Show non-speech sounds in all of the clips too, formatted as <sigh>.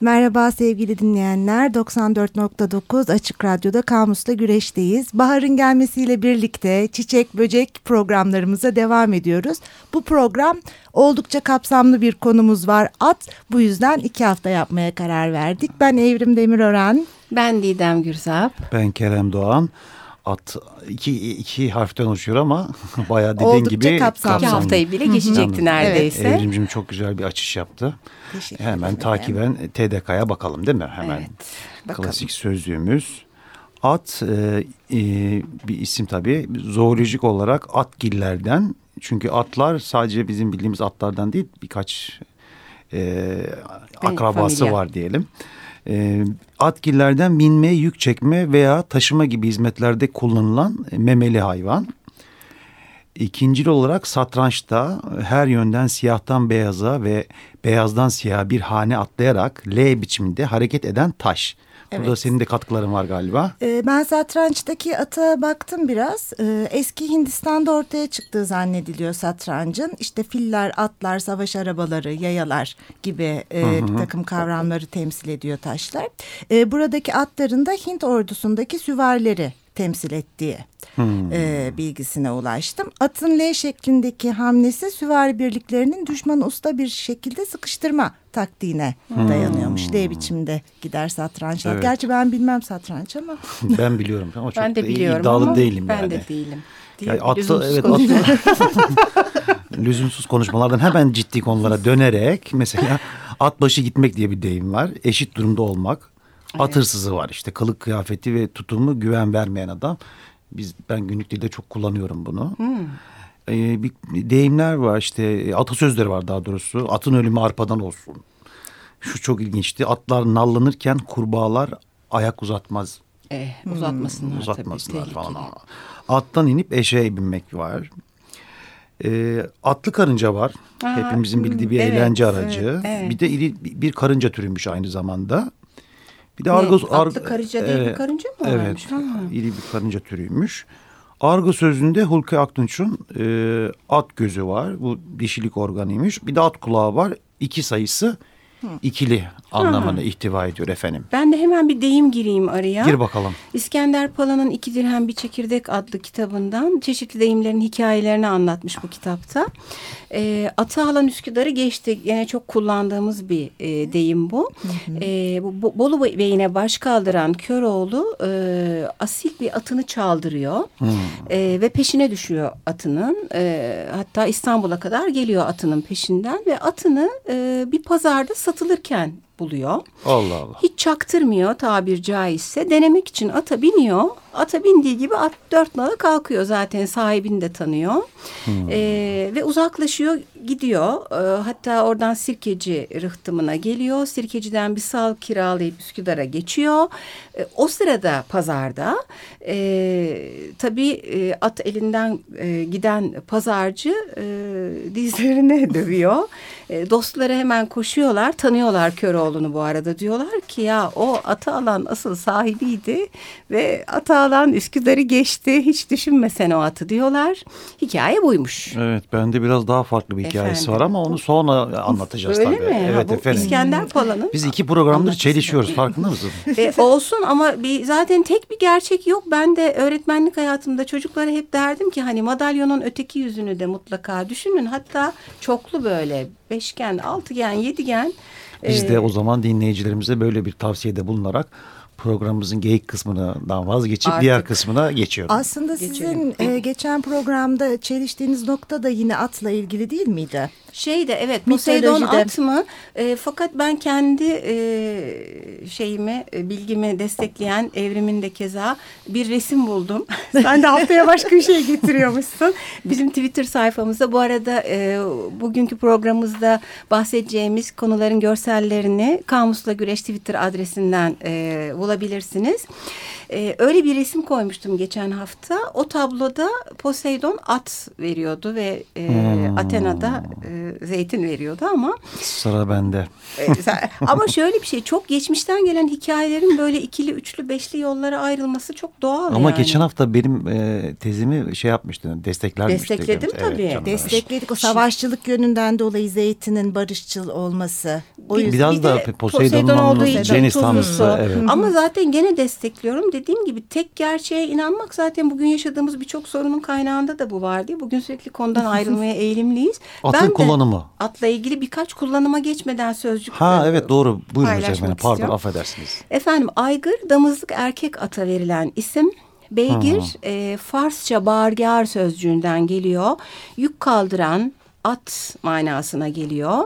Merhaba sevgili dinleyenler. 94.9 Açık Radyo'da Kamus'ta güreşteyiz. Baharın gelmesiyle birlikte çiçek böcek programlarımıza devam ediyoruz. Bu program oldukça kapsamlı bir konumuz var. At bu yüzden iki hafta yapmaya karar verdik. Ben Evrim Demirören. Ben Didem Gürsap. Ben Kerem Doğan. At iki, iki harften oluşuyor ama <laughs> bayağı dediğin Oldukça gibi kapsamlı. İki haftayı bile geçecekti neredeyse. Evet. Evrimcim çok güzel bir açış yaptı. Teşekkür Hemen ederim. takiben TDK'ya bakalım değil mi? Hemen Evet, bakalım. klasik sözlüğümüz. At e, e, bir isim tabii. Zoolojik olarak atgillerden. Çünkü atlar sadece bizim bildiğimiz atlardan değil birkaç e, akrabası familya. var diyelim. E, atgillerden binme, yük çekme veya taşıma gibi hizmetlerde kullanılan memeli hayvan. İkincil olarak satrançta her yönden siyahtan beyaza ve beyazdan siyaha bir hane atlayarak L biçiminde hareket eden taş. Burada Evet. senin de katkıların var galiba. Ee, Ben satrançtaki ata baktım biraz. Ee, Eski Hindistan'da ortaya çıktığı zannediliyor satrancın. İşte filler, atlar, savaş arabaları, yayalar gibi e, bir takım kavramları temsil ediyor taşlar. Ee, Buradaki atların da Hint ordusundaki süvarileri temsil ettiği e, bilgisine ulaştım. Atın L şeklindeki hamlesi süvari birliklerinin düşmanı usta bir şekilde sıkıştırma taktiğine dayanıyormuş. L biçimde gider satrançlar. Evet. Gerçi ben bilmem satranç ama. <laughs> Ben biliyorum ama çok Ben de biliyorum iddialı ama değilim ben yani. de değilim. Yani Değil, lüzumsuz evet, atı- <laughs> lüzumsuz konuşmalardan hemen ciddi konulara dönerek mesela at başı gitmek diye bir deyim var. Eşit durumda olmak. At hırsızı var işte kılık kıyafeti ve tutumu güven vermeyen adam. Biz ben günlük dilde çok kullanıyorum bunu. Ee, bir deyimler var işte atasözleri var daha doğrusu. Atın ölümü arpadan olsun. Şu çok ilginçti. Atlar nallanırken kurbağalar ayak uzatmaz Eh, uzatmasınlar tabii. uzatmasınlar tehlikeli. falan. Attan inip eşeğe binmek var. Ee, atlı karınca var. Aa, Hepimizin bildiği bir evet, eğlence evet, aracı. evet. Bir de iri bir karınca türüymüş aynı zamanda. Bir de Ne, argo atlı karınca diye bir karınca mı Evet. varmış? Ha. İri bir karınca türüymüş. Argo sözünde Hulki Aktunç'un e, at gözü var. Bu dişilik organıymış. Bir de at kulağı var. İki sayısı ikili anlamını ihtiva ediyor efendim. Ben de hemen bir deyim gireyim araya. Gir bakalım. İskender Pala'nın İki Dirhem Bir Çekirdek adlı kitabından çeşitli deyimlerin hikayelerini anlatmış bu kitapta. E, atı alan Üsküdar'ı geçti. Yine çok kullandığımız bir e, deyim bu. E, bu Bo- Bolu Bey'ine baş kaldıran Köroğlu e, asil bir atını çaldırıyor. E, ve peşine düşüyor atının. E, hatta İstanbul'a kadar geliyor atının peşinden ve atını e, bir pazarda satılırken buluyor. Allah Allah. Hiç çaktırmıyor tabir caizse. Denemek için ata biniyor. Ata bindiği gibi at dört nala kalkıyor zaten sahibini de tanıyor. Ee, ve uzaklaşıyor gidiyor. Ee, hatta oradan sirkeci rıhtımına geliyor. Sirkeciden bir sal kiralayıp Üsküdar'a geçiyor. Ee, o sırada pazarda e, tabii e, at elinden e, giden pazarcı e, dizlerine <laughs> dövüyor. E, dostları hemen koşuyorlar. Tanıyorlar Köroğlu'nu bu arada. Diyorlar ki ya o atı alan asıl sahibiydi ve atı alan Üsküdar'ı geçti. Hiç düşünmesen o atı diyorlar. Hikaye buymuş. Evet bende biraz daha farklı bir hikayesi Efendim. var ama onu sonra anlatacağız Öyle tabii. mi? Ha, Evet bu efendim. İskender Pala'nın. Biz iki programdır çelişiyoruz farkında mısın? <laughs> E, olsun ama bir, zaten tek bir gerçek yok. Ben de öğretmenlik hayatımda çocuklara hep derdim ki hani madalyonun öteki yüzünü de mutlaka düşünün. Hatta çoklu böyle beşgen, altıgen, yedigen. Biz e, de o zaman dinleyicilerimize böyle bir tavsiyede bulunarak programımızın geyik kısmından vazgeçip Artık. diğer kısmına geçiyorum. Aslında Geçelim. sizin e, geçen programda çeliştiğiniz nokta da yine atla ilgili değil miydi? Şey de evet Poseidon at mı? E, fakat ben kendi e, şeyimi, e, bilgimi destekleyen evrimin de keza bir resim buldum. <laughs> Sen de haftaya başka bir şey getiriyormuşsun. Bizim Twitter sayfamızda bu arada e, bugünkü programımızda bahsedeceğimiz konuların görsellerini Kamusla Güreş Twitter adresinden e, bulabilirsiniz olabilirsiniz. E, öyle bir resim koymuştum geçen hafta. O tabloda Poseidon at veriyordu ve e, hmm. Athena'da e, zeytin veriyordu ama. Sıra bende. E, ama şöyle bir şey çok geçmişten gelen hikayelerin böyle ikili, üçlü, beşli yollara ayrılması çok doğal Ama yani. geçen hafta benim e, tezimi şey yapmıştın, destekler Destekledim tabii. Evet, Destekledik o savaşçılık yönünden dolayı zeytinin barışçıl olması. O yüzden Biraz bir da Poseidon'un Poseidon olduğu için deniz tanrısı. Evet. Ama zaten gene destekliyorum. Dediğim gibi tek gerçeğe inanmak zaten bugün yaşadığımız birçok sorunun kaynağında da bu var diye. Bugün sürekli konudan <laughs> ayrılmaya eğilimliyiz. Atın ben kullanımı. atla ilgili birkaç kullanıma geçmeden sözcük Ha evet doğru. Buyurun hocam. Pardon affedersiniz. Efendim aygır damızlık erkek ata verilen isim. Beygir e, Farsça bağırgar sözcüğünden geliyor. Yük kaldıran, at manasına geliyor.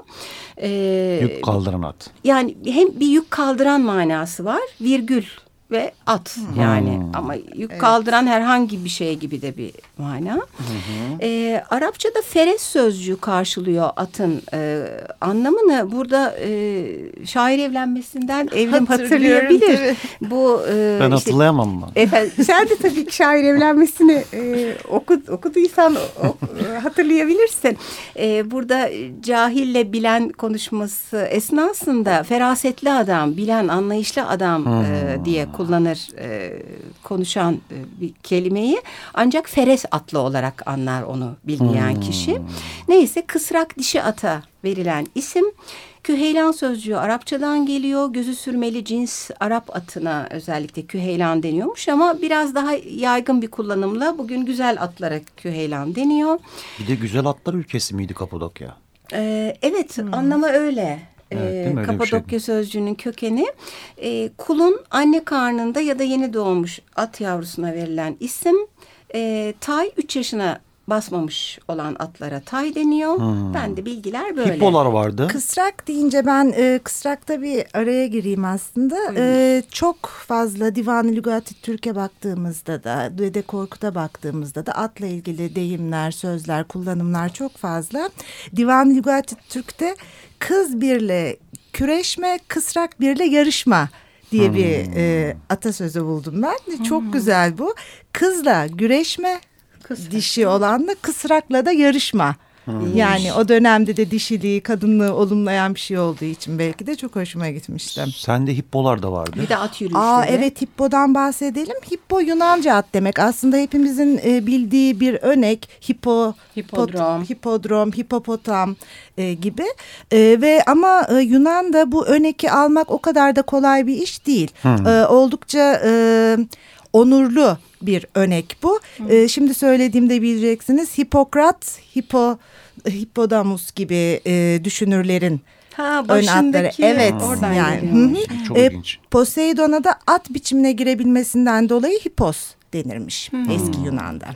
Ee, yük kaldıran at. Yani hem bir yük kaldıran manası var, virgül ve at hmm. yani ama yük evet. kaldıran herhangi bir şey gibi de bir mana. Hı Ee, Arapçada feres sözcüğü karşılıyor atın e, anlamını. Burada e, şair evlenmesinden evlim hatırlayabilir. Bu e, Ben işte, hatırlayamam mı? Efendim, <laughs> sen de tabii ki şair evlenmesini e, oku, okuduysan o, hatırlayabilirsin. E, burada cahille bilen konuşması esnasında ferasetli adam, bilen, anlayışlı adam hmm. e, diye kullanır e, konuşan e, bir kelimeyi. Ancak feres atlı olarak anlar onu bilmeyen hmm. kişi. Neyse kısrak dişi ata verilen isim. Küheylan sözcüğü Arapçadan geliyor. Gözü sürmeli cins Arap atına özellikle küheylan deniyormuş ama biraz daha yaygın bir kullanımla bugün güzel atlara küheylan deniyor. Bir de güzel atlar ülkesi miydi Kapadokya? Ee, evet hmm. anlamı öyle. Evet, e, Kapadokya şey? sözcüğünün kökeni. E, kulun anne karnında ya da yeni doğmuş at yavrusuna verilen isim. E, Tay 3 yaşına basmamış olan atlara tay deniyor. Hmm. Ben de bilgiler böyle. Hippolar vardı. Kısrak deyince ben e, kısrakta bir araya gireyim aslında. E, çok fazla Divan-ı Lügati Türk'e baktığımızda da Dede Korkut'a baktığımızda da atla ilgili deyimler, sözler, kullanımlar çok fazla. Divan-ı Lügati Türk'te kız birle küreşme, kısrak birle yarışma diye hmm. bir e, atasözü buldum ben. Çok hmm. güzel bu. Kızla güreşme, Kısrak. dişi olanla kısrakla da yarışma. Hmm. Yani o dönemde de dişiliği, kadınlığı olumlayan bir şey olduğu için belki de çok hoşuma gitmişti. Sende hippolar da vardı. Bir de at yürüyüşleri. Aa, evet hippodan bahsedelim. Hippo Yunanca at demek. Aslında hepimizin e, bildiği bir örnek. Hippo, hipodrom, pot, hipodrom, hipopotam e, gibi. E, ve ama e, Yunan'da bu örneki almak o kadar da kolay bir iş değil. Hmm. E, oldukça... E, onurlu bir örnek bu. E, şimdi söylediğimde bileceksiniz. Hipokrat, Hipo, Hipodamus gibi e, düşünürlerin Ha, ön atları. Evet. Oradan yani. Çok e, ilginç. Poseidon'a da at biçimine girebilmesinden dolayı Hipos denirmiş Hı eski Yunan'da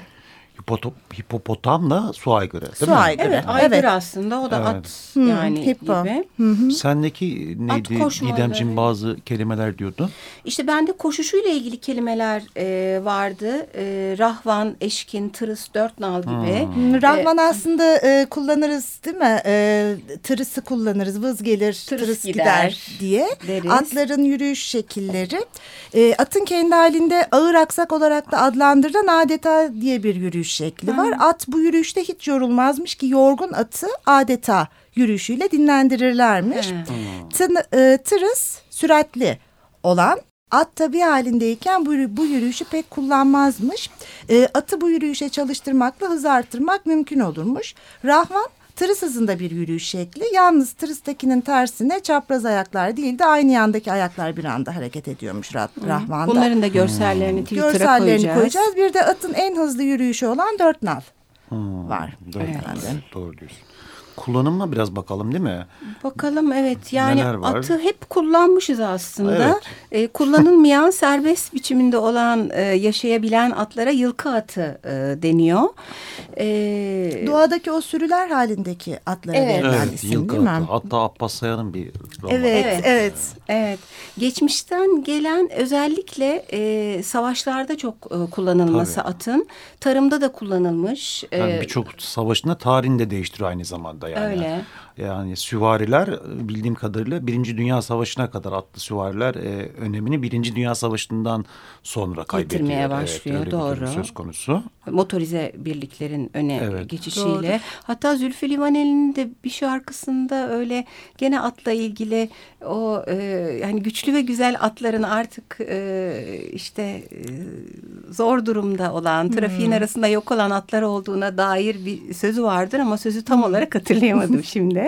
hipopotamla su aygırı değil su mi? aygırı. Evet aygır evet. aslında o da evet. at yani Hippo. gibi. Hı -hı. Sendeki neydi Didemciğim bazı kelimeler diyordu. İşte bende koşuşuyla ilgili kelimeler e, vardı. E, rahvan, eşkin, tırıs, dört nal gibi. Hmm. Rahvan e, aslında e, kullanırız değil mi? E, tırısı kullanırız. Vız gelir, tırıs, tırıs gider, gider diye. Deriz. Atların yürüyüş şekilleri. E, atın kendi halinde ağır aksak olarak da adlandırılan adeta diye bir yürüyüş şekli var. At bu yürüyüşte hiç yorulmazmış ki yorgun atı adeta yürüyüşüyle dinlendirirlermiş. Tın, e, tırıs süratli olan At tabi halindeyken bu, bu yürüyüşü pek kullanmazmış. E, atı bu yürüyüşe çalıştırmakla hız arttırmak mümkün olurmuş. Rahvan tırıs hızında bir yürüyüş şekli. Yalnız tırıstakinin tersine çapraz ayaklar değil de aynı yandaki ayaklar bir anda hareket ediyormuş Rah hmm. Rahman'da. Bunların da görsellerini hmm. Twitter'a görsellerini koyacağız. koyacağız. Bir de atın en hızlı yürüyüşü olan dört nal hmm. var. Dört evet. Doğru diyorsun kullanımına biraz bakalım değil mi? Bakalım evet yani atı hep kullanmışız aslında. Evet. E, kullanılmayan <laughs> serbest biçiminde olan e, yaşayabilen atlara yılkı atı e, deniyor. E, Doğadaki o sürüler halindeki atlara evet. verilen evet, isim yılkı değil mi? Atı. Hatta Abbas Sayan'ın bir romanı. Evet, evet, evet. evet. Geçmişten gelen özellikle e, savaşlarda çok e, kullanılması Tabii. atın. Tarımda da kullanılmış. Yani e, Birçok savaşında tarihini de değiştiriyor aynı zamanda aslında yani. Yani süvariler bildiğim kadarıyla Birinci Dünya Savaşı'na kadar atlı süvariler e, önemini Birinci Dünya Savaşı'ndan sonra kaybediyor. Yitirmeye başlıyor, evet, doğru. söz konusu. Motorize birliklerin öne Evet. geçişiyle. Doğru. Hatta Zülfü Livaneli'nin de bir şarkısında öyle gene atla ilgili o e, yani güçlü ve güzel atların artık e, işte e, zor durumda olan, trafiğin arasında yok olan atlar olduğuna dair bir sözü vardır ama sözü tam olarak hatırlayamadım <laughs> şimdi.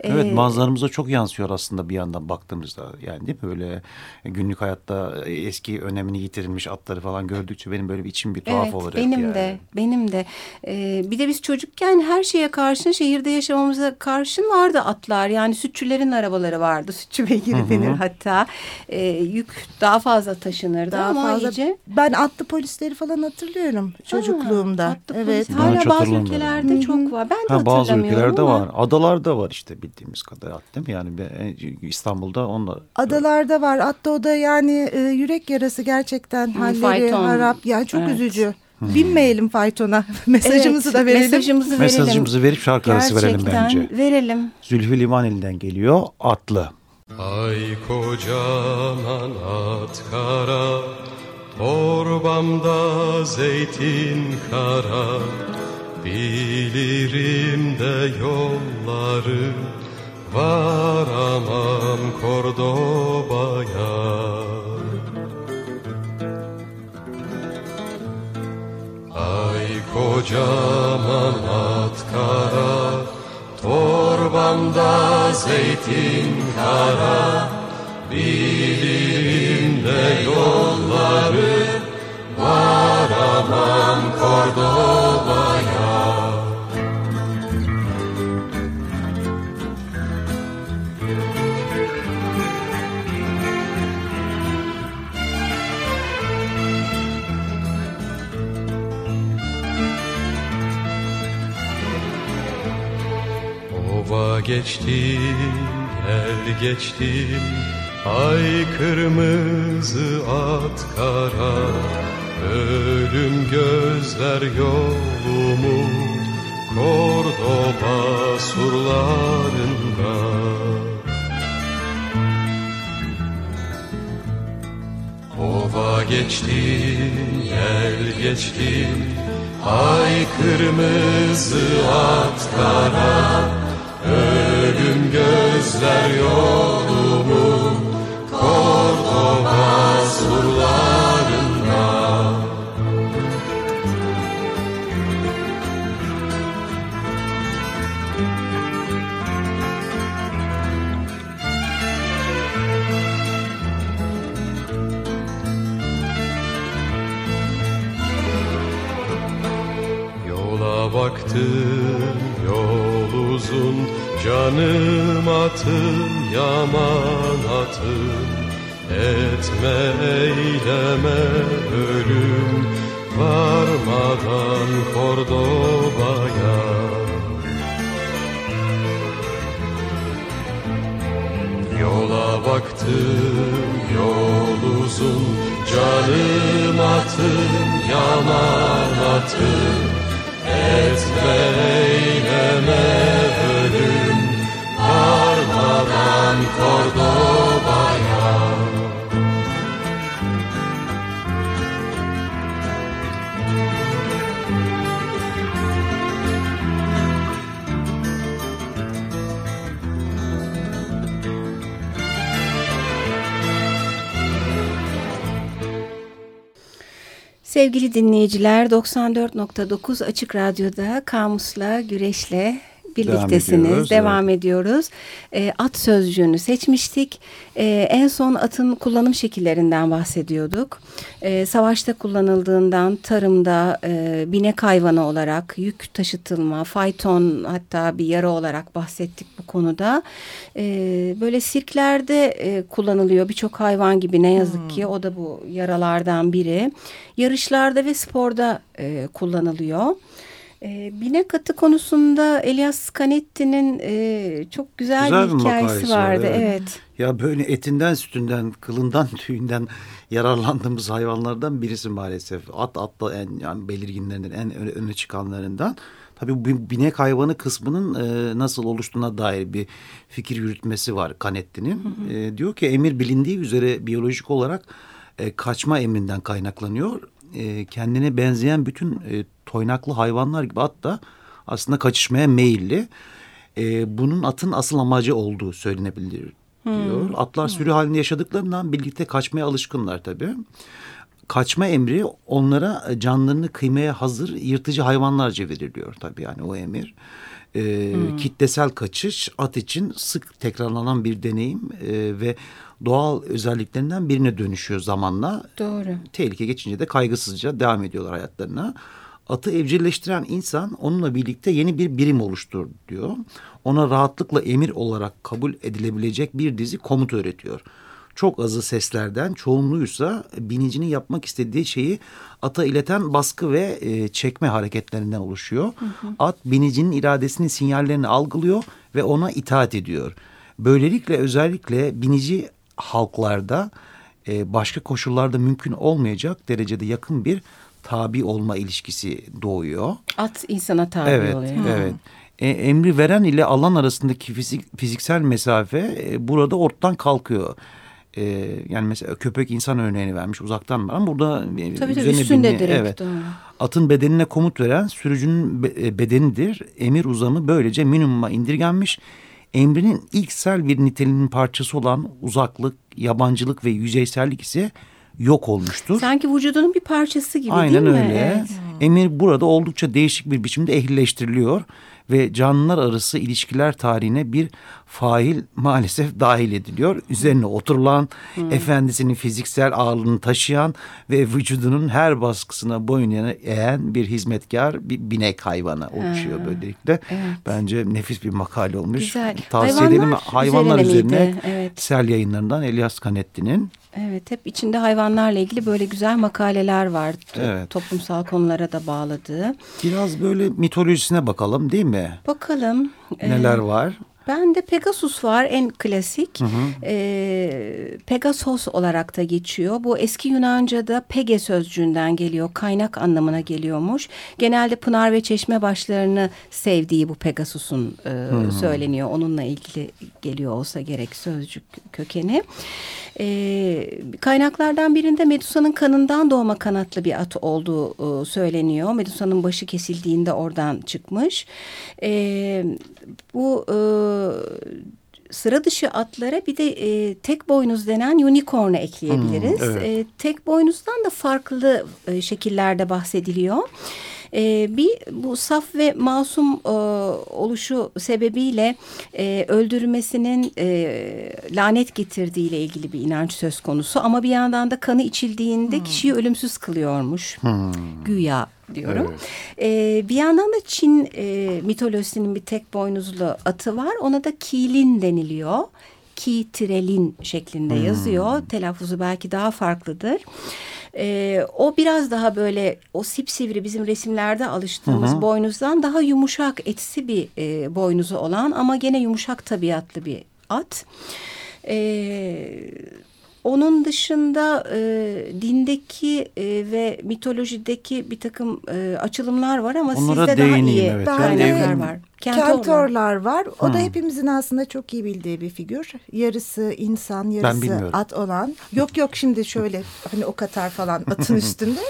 Evet Ee, manzaramıza çok yansıyor aslında bir yandan baktığımızda. Yani değil mi böyle günlük hayatta eski önemini yitirilmiş atları falan gördükçe benim böyle bir içim bir tuhaf evet, olur. benim yani. de benim de Ee, bir de biz çocukken her şeye karşın şehirde yaşamamıza karşın vardı atlar yani sütçülerin arabaları vardı sütçü beygiri denir hatta Ee, yük daha fazla taşınırdı Daha ama fazla. iyice Ben atlı polisleri falan hatırlıyorum çocukluğumda. atlı evet. Hala bazı ülkelerde çok var ben de Ha, bazı hatırlamıyorum ülkelerde ama. var. Adalarda var işte bildiğimiz kadar at değil mi? Yani ben- İstanbul'da onunla Adalarda var. Hatta o da yani e, yürek yarası gerçekten halleri fayton. harap. Yani çok Evet. üzücü. Binmeyelim faytona. <laughs> Mesajımızı Evet, da verelim. Mesajımızı verelim. mesajımızı verip şarkı arası verelim Gerçekten bence. verelim. Zülfü Livaneli'den geliyor atlı. Ay kocaman at kara Torbamda zeytin kara Bilirim de yolları Varamam Kordoba'ya. Ay kocaman at kara Torbamda zeytin kara. Bilirim de yolları Varamam Kordoba'ya Ova geçtim, gel geçtim. Ay kırmızı at kara Ölüm gözler yolumu Kordoba surlarında. Ova geçtim, yel geçtim. Ay kırmızı at kara Ölüm gözler yolumu Kordoba surlarında Yola baktım Canım atım yaman atım Etme eyleme ölüm. Varmadan Kordoba'ya. Yola baktım yol uzun. Canım atım yaman atım Etme eyleme Sevgili dinleyiciler 94.9 Açık Radyo'da Kamus'la Güreş'le birliktesiniz. ediyoruz, Devam ediyoruz. E, at sözcüğünü seçmiştik. E, en son atın kullanım şekillerinden bahsediyorduk. E, savaşta kullanıldığından, tarımda e, binek hayvanı olarak, yük taşıtılma, fayton hatta bir yara olarak bahsettik bu konuda. E, böyle sirklerde e, kullanılıyor birçok hayvan gibi ne yazık ki o da bu yaralardan biri. Yarışlarda ve sporda e, kullanılıyor. E, binek atı konusunda Elias Canetti'nin e, çok güzel, Güzel bir bir hikayesi makalesi var, vardı. evet. evet. Ya böyle etinden, sütünden, kılından, <laughs> tüyünden yararlandığımız hayvanlardan birisi maalesef. At atla en yani belirginlerinden, en öne, öne çıkanlarından. Tabii bu binek hayvanı kısmının e, nasıl oluştuğuna dair bir fikir yürütmesi var Canetti'nin. E, diyor ki emir bilindiği üzere biyolojik olarak e, kaçma emrinden kaynaklanıyor. E, kendine benzeyen bütün e, toynaklı hayvanlar gibi at da aslında kaçışmaya meyilli. E, bunun atın asıl amacı olduğu söylenebilir diyor. Atlar sürü halinde yaşadıklarından birlikte kaçmaya alışkınlar tabii. Kaçma emri onlara canlarını kıymaya hazır yırtıcı hayvanlarca veriliyor tabii yani o emir. E, Kitlesel kaçış at için sık tekrarlanan bir deneyim e, ve doğal özelliklerinden birine dönüşüyor zamanla. Doğru. Tehlike geçince de kaygısızca devam ediyorlar hayatlarına. Atı evcilleştiren insan onunla birlikte yeni bir birim oluştur diyor. Ona rahatlıkla emir olarak kabul edilebilecek bir dizi komut öğretiyor. Çok azı seslerden çoğunluğuysa binicinin yapmak istediği şeyi ata ileten baskı ve e, çekme hareketlerinden oluşuyor. Hı hı. At binicinin iradesinin sinyallerini algılıyor ve ona itaat ediyor. Böylelikle özellikle binici halklarda e, başka koşullarda mümkün olmayacak derecede yakın bir tabi olma ilişkisi doğuyor. At insana tabi evet, oluyor. Evet. E, emri veren ile alan arasındaki fizik, fiziksel mesafe e, burada ortadan kalkıyor. E, yani mesela köpek insan örneğini vermiş uzaktan ama burada tabii, tabii, üstünde direkt. Evet. Doğru. Atın bedenine komut veren sürücünün e, bedenidir. Emir uzamı böylece minimuma indirgenmiş. Emrinin ilksel bir niteliğinin parçası olan uzaklık, yabancılık ve yüzeysellik ise yok olmuştur. Sanki vücudunun bir parçası gibi Aynen değil mi? Aynen öyle. Evet. Emir burada oldukça değişik bir biçimde ehlileştiriliyor ve canlılar arası ilişkiler tarihine bir fail maalesef dahil ediliyor. Üzerine oturulan, hmm. efendisinin fiziksel ağırlığını taşıyan ve vücudunun her baskısına boyun eğen bir hizmetkar, bir binek hayvanı oluşuyor hmm. böylelikle. Evet. Bence nefis bir makale olmuş. Güzel. Tavsiye hayvanlar edelim. Hayvanlar üzerine, üzerine evet. Sel yayınlarından Elias Canetti'nin Evet hep içinde hayvanlarla ilgili böyle güzel makaleler var. Evet. Toplumsal konulara da bağladığı. Biraz böyle mitolojisine bakalım değil mi? Bakalım. Neler ee, var? Ben de Pegasus var en klasik. Hı hı. E, Pegasos olarak da geçiyor. Bu eski Yunanca'da Pege sözcüğünden geliyor. Kaynak anlamına geliyormuş. Genelde pınar ve çeşme başlarını sevdiği bu Pegasus'un e, söyleniyor. Onunla ilgili geliyor olsa gerek sözcük kökeni. E, kaynaklardan birinde Medusa'nın kanından doğma kanatlı bir at olduğu e, söyleniyor. Medusa'nın başı kesildiğinde oradan çıkmış. E, bu e, sıra dışı atlara bir de e, tek boynuz denen unicorn'u ekleyebiliriz. Hmm, evet. e, tek boynuzdan da farklı e, şekillerde bahsediliyor. E, bir bu saf ve masum e, oluşu sebebiyle e, öldürmesinin e, lanet getirdiği ile ilgili bir inanç söz konusu. Ama bir yandan da kanı içildiğinde hmm. kişiyi ölümsüz kılıyormuş. Hmm. Güya diyorum. Evet. Ee, bir yandan da Çin e, mitolojisinin bir tek boynuzlu atı var. Ona da Kilin deniliyor. Ki tirelin şeklinde hmm. yazıyor. Telaffuzu belki daha farklıdır. Ee, o biraz daha böyle o sipsivri bizim resimlerde alıştığımız hı boynuzdan daha yumuşak etsi bir e, boynuzu olan ama gene yumuşak tabiatlı bir at. Ee, onun dışında e, dindeki e, ve mitolojideki bir takım e, açılımlar var ama Onlara sizde daha iyi evet. kaynaklar var. Kentorlar var. O hmm. da hepimizin aslında çok iyi bildiği bir figür. Yarısı insan, yarısı at olan. Yok yok şimdi şöyle hani o katar falan <laughs> atın üstünde.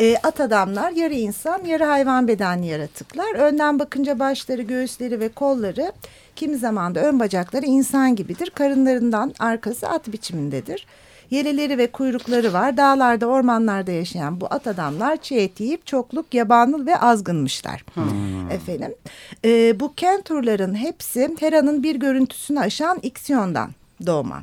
e, at adamlar yarı insan, yarı hayvan bedenli yaratıklar. Önden bakınca başları, göğüsleri ve kolları kimi zaman da ön bacakları insan gibidir. Karınlarından arkası at biçimindedir. Yeleleri ve kuyrukları var. Dağlarda, ormanlarda yaşayan bu at adamlar çiğ et yiyip çokluk, yabanıl ve azgınmışlar. Hmm. Efendim. E, bu kenturların hepsi Hera'nın bir görüntüsünü aşan iksiyondan doğma.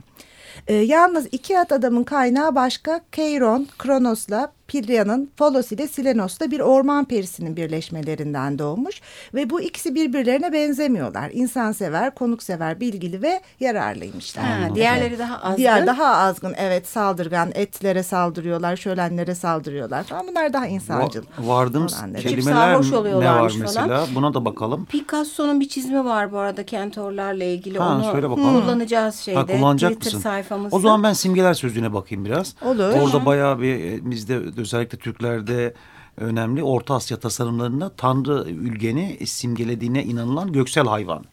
E, yalnız iki at adamın kaynağı başka Keiron, Kronos'la Pilya'nın Folos ile Silenos'ta bir orman perisinin birleşmelerinden doğmuş ve bu ikisi birbirlerine benzemiyorlar. İnsansever, konuksever, bilgili ve yararlıymışlar. Ha, diğerleri daha azgın. Diğer daha azgın. Evet saldırgan, etlere saldırıyorlar, şölenlere saldırıyorlar falan. Bunlar daha insancıl. Va vardığımız kelimeler ne var mesela? Falan. Buna da bakalım. Picasso'nun bir çizimi var bu arada kentorlarla ilgili. Ha, Onu söyle bakalım. kullanacağız şeyde. Ha, kullanacak Twitter mısın? sayfamızda. O zaman ben simgeler sözlüğüne bakayım biraz. Olur. Orada bayağı bir e, bizde özellikle Türklerde önemli. Orta Asya tasarımlarında Tanrı ülgeni simgelediğine inanılan göksel hayvan.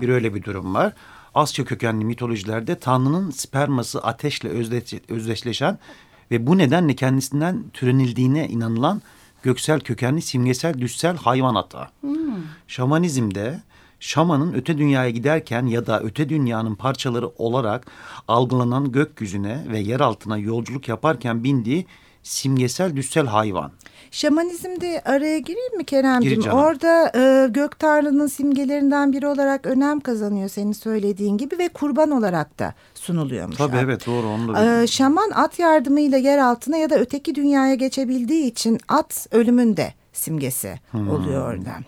Bir öyle bir durum var. Asya kökenli mitolojilerde Tanrı'nın sperması ateşle özdeşleşen ve bu nedenle kendisinden türenildiğine inanılan göksel kökenli simgesel düşsel hayvan ata. Hmm. Şamanizmde şamanın öte dünyaya giderken ya da öte dünyanın parçaları olarak algılanan gökyüzüne ve yer altına yolculuk yaparken bindiği simgesel düşsel hayvan. Şamanizmde araya gireyim mi Kerem'ciğim? Orada e, gök tanrının simgelerinden biri olarak önem kazanıyor senin söylediğin gibi ve kurban olarak da sunuluyormuş. Tabii at. evet doğru onu da e, Şaman at yardımıyla yer altına ya da öteki dünyaya geçebildiği için at ölümünde simgesi hmm. oluyor oradan.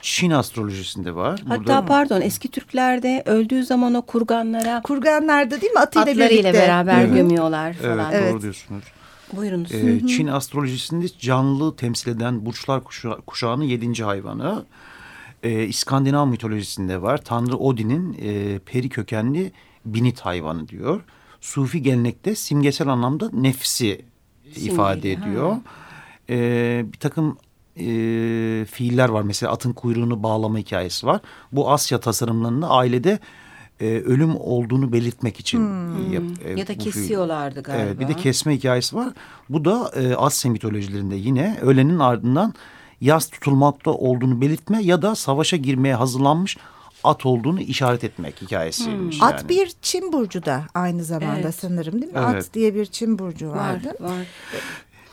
Çin astrolojisinde var. Hatta Burada... pardon eski Türklerde öldüğü zaman o kurganlara kurganlarda değil mi atıyla, atlarıyla birlikte. beraber evet. gömüyorlar falan. Evet, evet doğru diyorsunuz. Buyurunuz. Ee, Çin astrolojisinde canlı temsil eden burçlar kuşa kuşağının yedinci hayvanı. Ee, İskandinav mitolojisinde var. Tanrı Odin'in e, peri kökenli binit hayvanı diyor. Sufi gelenekte simgesel anlamda nefsi Simgeli, ifade ediyor. Ee, bir takım e, fiiller var. Mesela atın kuyruğunu bağlama hikayesi var. Bu Asya tasarımlarında ailede e, ölüm olduğunu belirtmek için. Hmm. Yap, e, ya da kesiyorlardı galiba. Evet, bir de kesme hikayesi var. Bu da e, Asya mitolojilerinde yine ölenin ardından yaz tutulmakta olduğunu belirtme ya da savaşa girmeye hazırlanmış at olduğunu işaret etmek hikayesiymiş. Hmm. Yani. At bir Çin burcu da aynı zamanda evet. sanırım değil mi? Evet. At diye bir Çin burcu vardı. Var, var.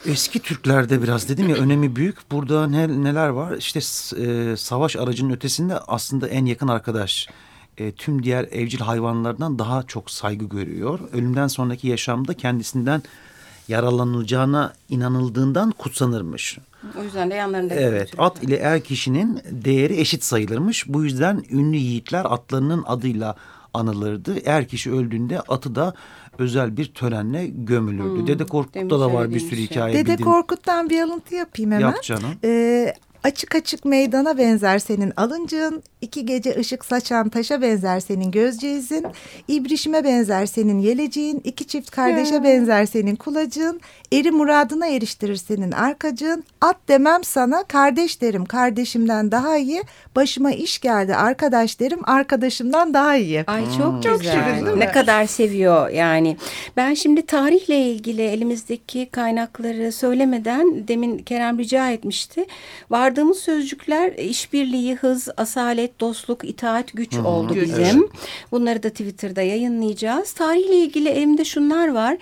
Eski Türklerde biraz dedim ya önemi büyük. Burada ne, neler var? İşte e, savaş aracının ötesinde aslında en yakın arkadaş e, tüm diğer evcil hayvanlardan daha çok saygı görüyor. Ölümden sonraki yaşamda kendisinden yaralanacağına inanıldığından kutsanırmış. O yüzden de yanlarında. Evet at ile er kişinin değeri eşit sayılırmış. Bu yüzden ünlü yiğitler atlarının adıyla anılırdı. Er kişi öldüğünde atı da özel bir törenle gömülürdü. Hmm, Dede Korkut'ta da var bir sürü şey. hikaye. Dede bildiğim... Korkut'tan bir alıntı yapayım hemen. Yap canım. Ee, Açık açık meydana benzer senin alıncığın, iki gece ışık saçan taşa benzer senin gözceğizin, ibrişime benzer senin yeleciğin, iki çift kardeşe hmm. benzer senin kulacığın, eri muradına eriştirir senin arkacığın, at demem sana kardeş derim kardeşimden daha iyi, başıma iş geldi arkadaş derim arkadaşımdan daha iyi. Ay çok hmm. çok güzel. Şirin, ne kadar seviyor yani. Ben şimdi tarihle ilgili elimizdeki kaynakları söylemeden demin Kerem rica etmişti. Var Vardığımız sözcükler işbirliği, hız, asalet, dostluk, itaat, güç Hı-hı. oldu güç. bizim. Evet. Bunları da Twitter'da yayınlayacağız. Tarihle ilgili elimde şunlar var.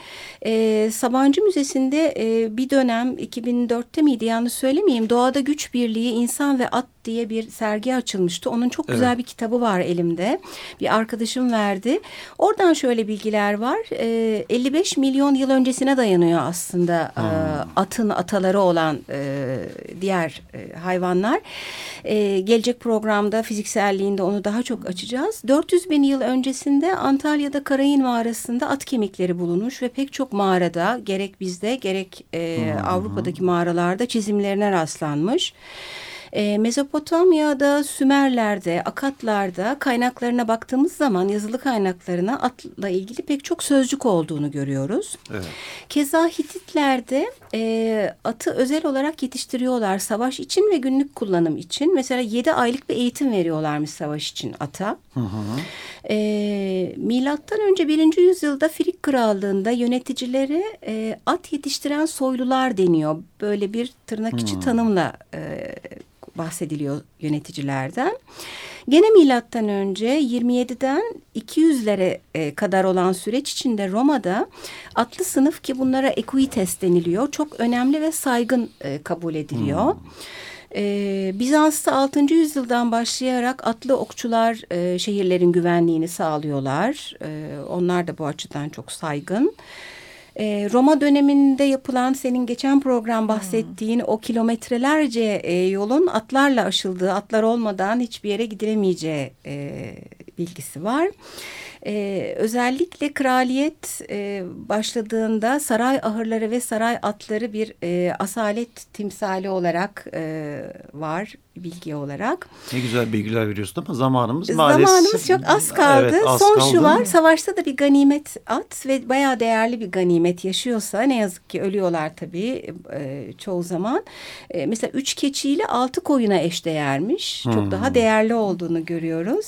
Ee, Sabancı Müzesi'nde e, bir dönem 2004'te miydi yanlış söylemeyeyim. Doğada güç birliği, insan ve at diye bir sergi açılmıştı. Onun çok güzel evet. bir kitabı var elimde. Bir arkadaşım verdi. Oradan şöyle bilgiler var. E, 55 milyon yıl öncesine dayanıyor aslında hmm. e, atın ataları olan e, diğer e, hayvanlar. E, gelecek programda fizikselliğinde onu daha çok açacağız. 400 bin yıl öncesinde Antalya'da Karayın mağarasında at kemikleri bulunmuş ve pek çok mağarada gerek bizde gerek e, hmm. Avrupa'daki mağaralarda çizimlerine rastlanmış. E, Mezopotamya'da, Sümerler'de, Akatlar'da kaynaklarına baktığımız zaman yazılı kaynaklarına atla ilgili pek çok sözcük olduğunu görüyoruz. Evet. Keza Hititler'de e, atı özel olarak yetiştiriyorlar savaş için ve günlük kullanım için. Mesela yedi aylık bir eğitim veriyorlarmış savaş için ata. Hı hı. E, milattan önce birinci yüzyılda Frig Krallığı'nda yöneticilere e, at yetiştiren soylular deniyor. Böyle bir tırnak içi hmm. tanımla e, bahsediliyor yöneticilerden. Gene milattan önce 27'den 200'lere e, kadar olan süreç içinde Roma'da atlı sınıf ki bunlara equites deniliyor. Çok önemli ve saygın e, kabul ediliyor. Hmm. Ee, Bizans'ta 6. yüzyıldan başlayarak atlı okçular e, şehirlerin güvenliğini sağlıyorlar. E, onlar da bu açıdan çok saygın. E, Roma döneminde yapılan senin geçen program bahsettiğin hmm. o kilometrelerce e, yolun atlarla aşıldığı, atlar olmadan hiçbir yere gidilemeyeceği e, bilgisi var. E, özellikle kraliyet e, başladığında saray ahırları ve saray atları bir e, asalet timsali olarak e, var bilgi olarak. Ne güzel bilgiler veriyorsun ama zamanımız maalesef. Zamanımız çok az kaldı. Evet, az Son kaldı. şu var savaşta da bir ganimet at ve bayağı değerli bir ganimet yaşıyorsa ne yazık ki ölüyorlar tabii e, çoğu zaman. E, mesela üç keçiyle altı koyuna eşdeğermiş. Çok Hmm. daha değerli olduğunu görüyoruz.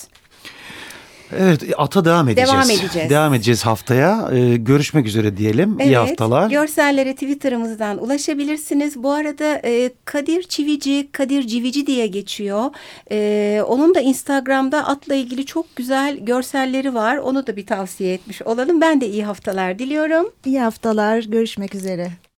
Evet ata devam edeceğiz. Devam edeceğiz. Devam edeceğiz haftaya. Ee, görüşmek üzere diyelim. İyi haftalar. Görsellere Twitter'ımızdan ulaşabilirsiniz. Bu arada e, Kadir Çivici, Kadir Civici diye geçiyor. E, onun da Instagram'da atla ilgili çok güzel görselleri var. Onu da bir tavsiye etmiş olalım. Ben de iyi haftalar diliyorum. İyi haftalar. Görüşmek üzere.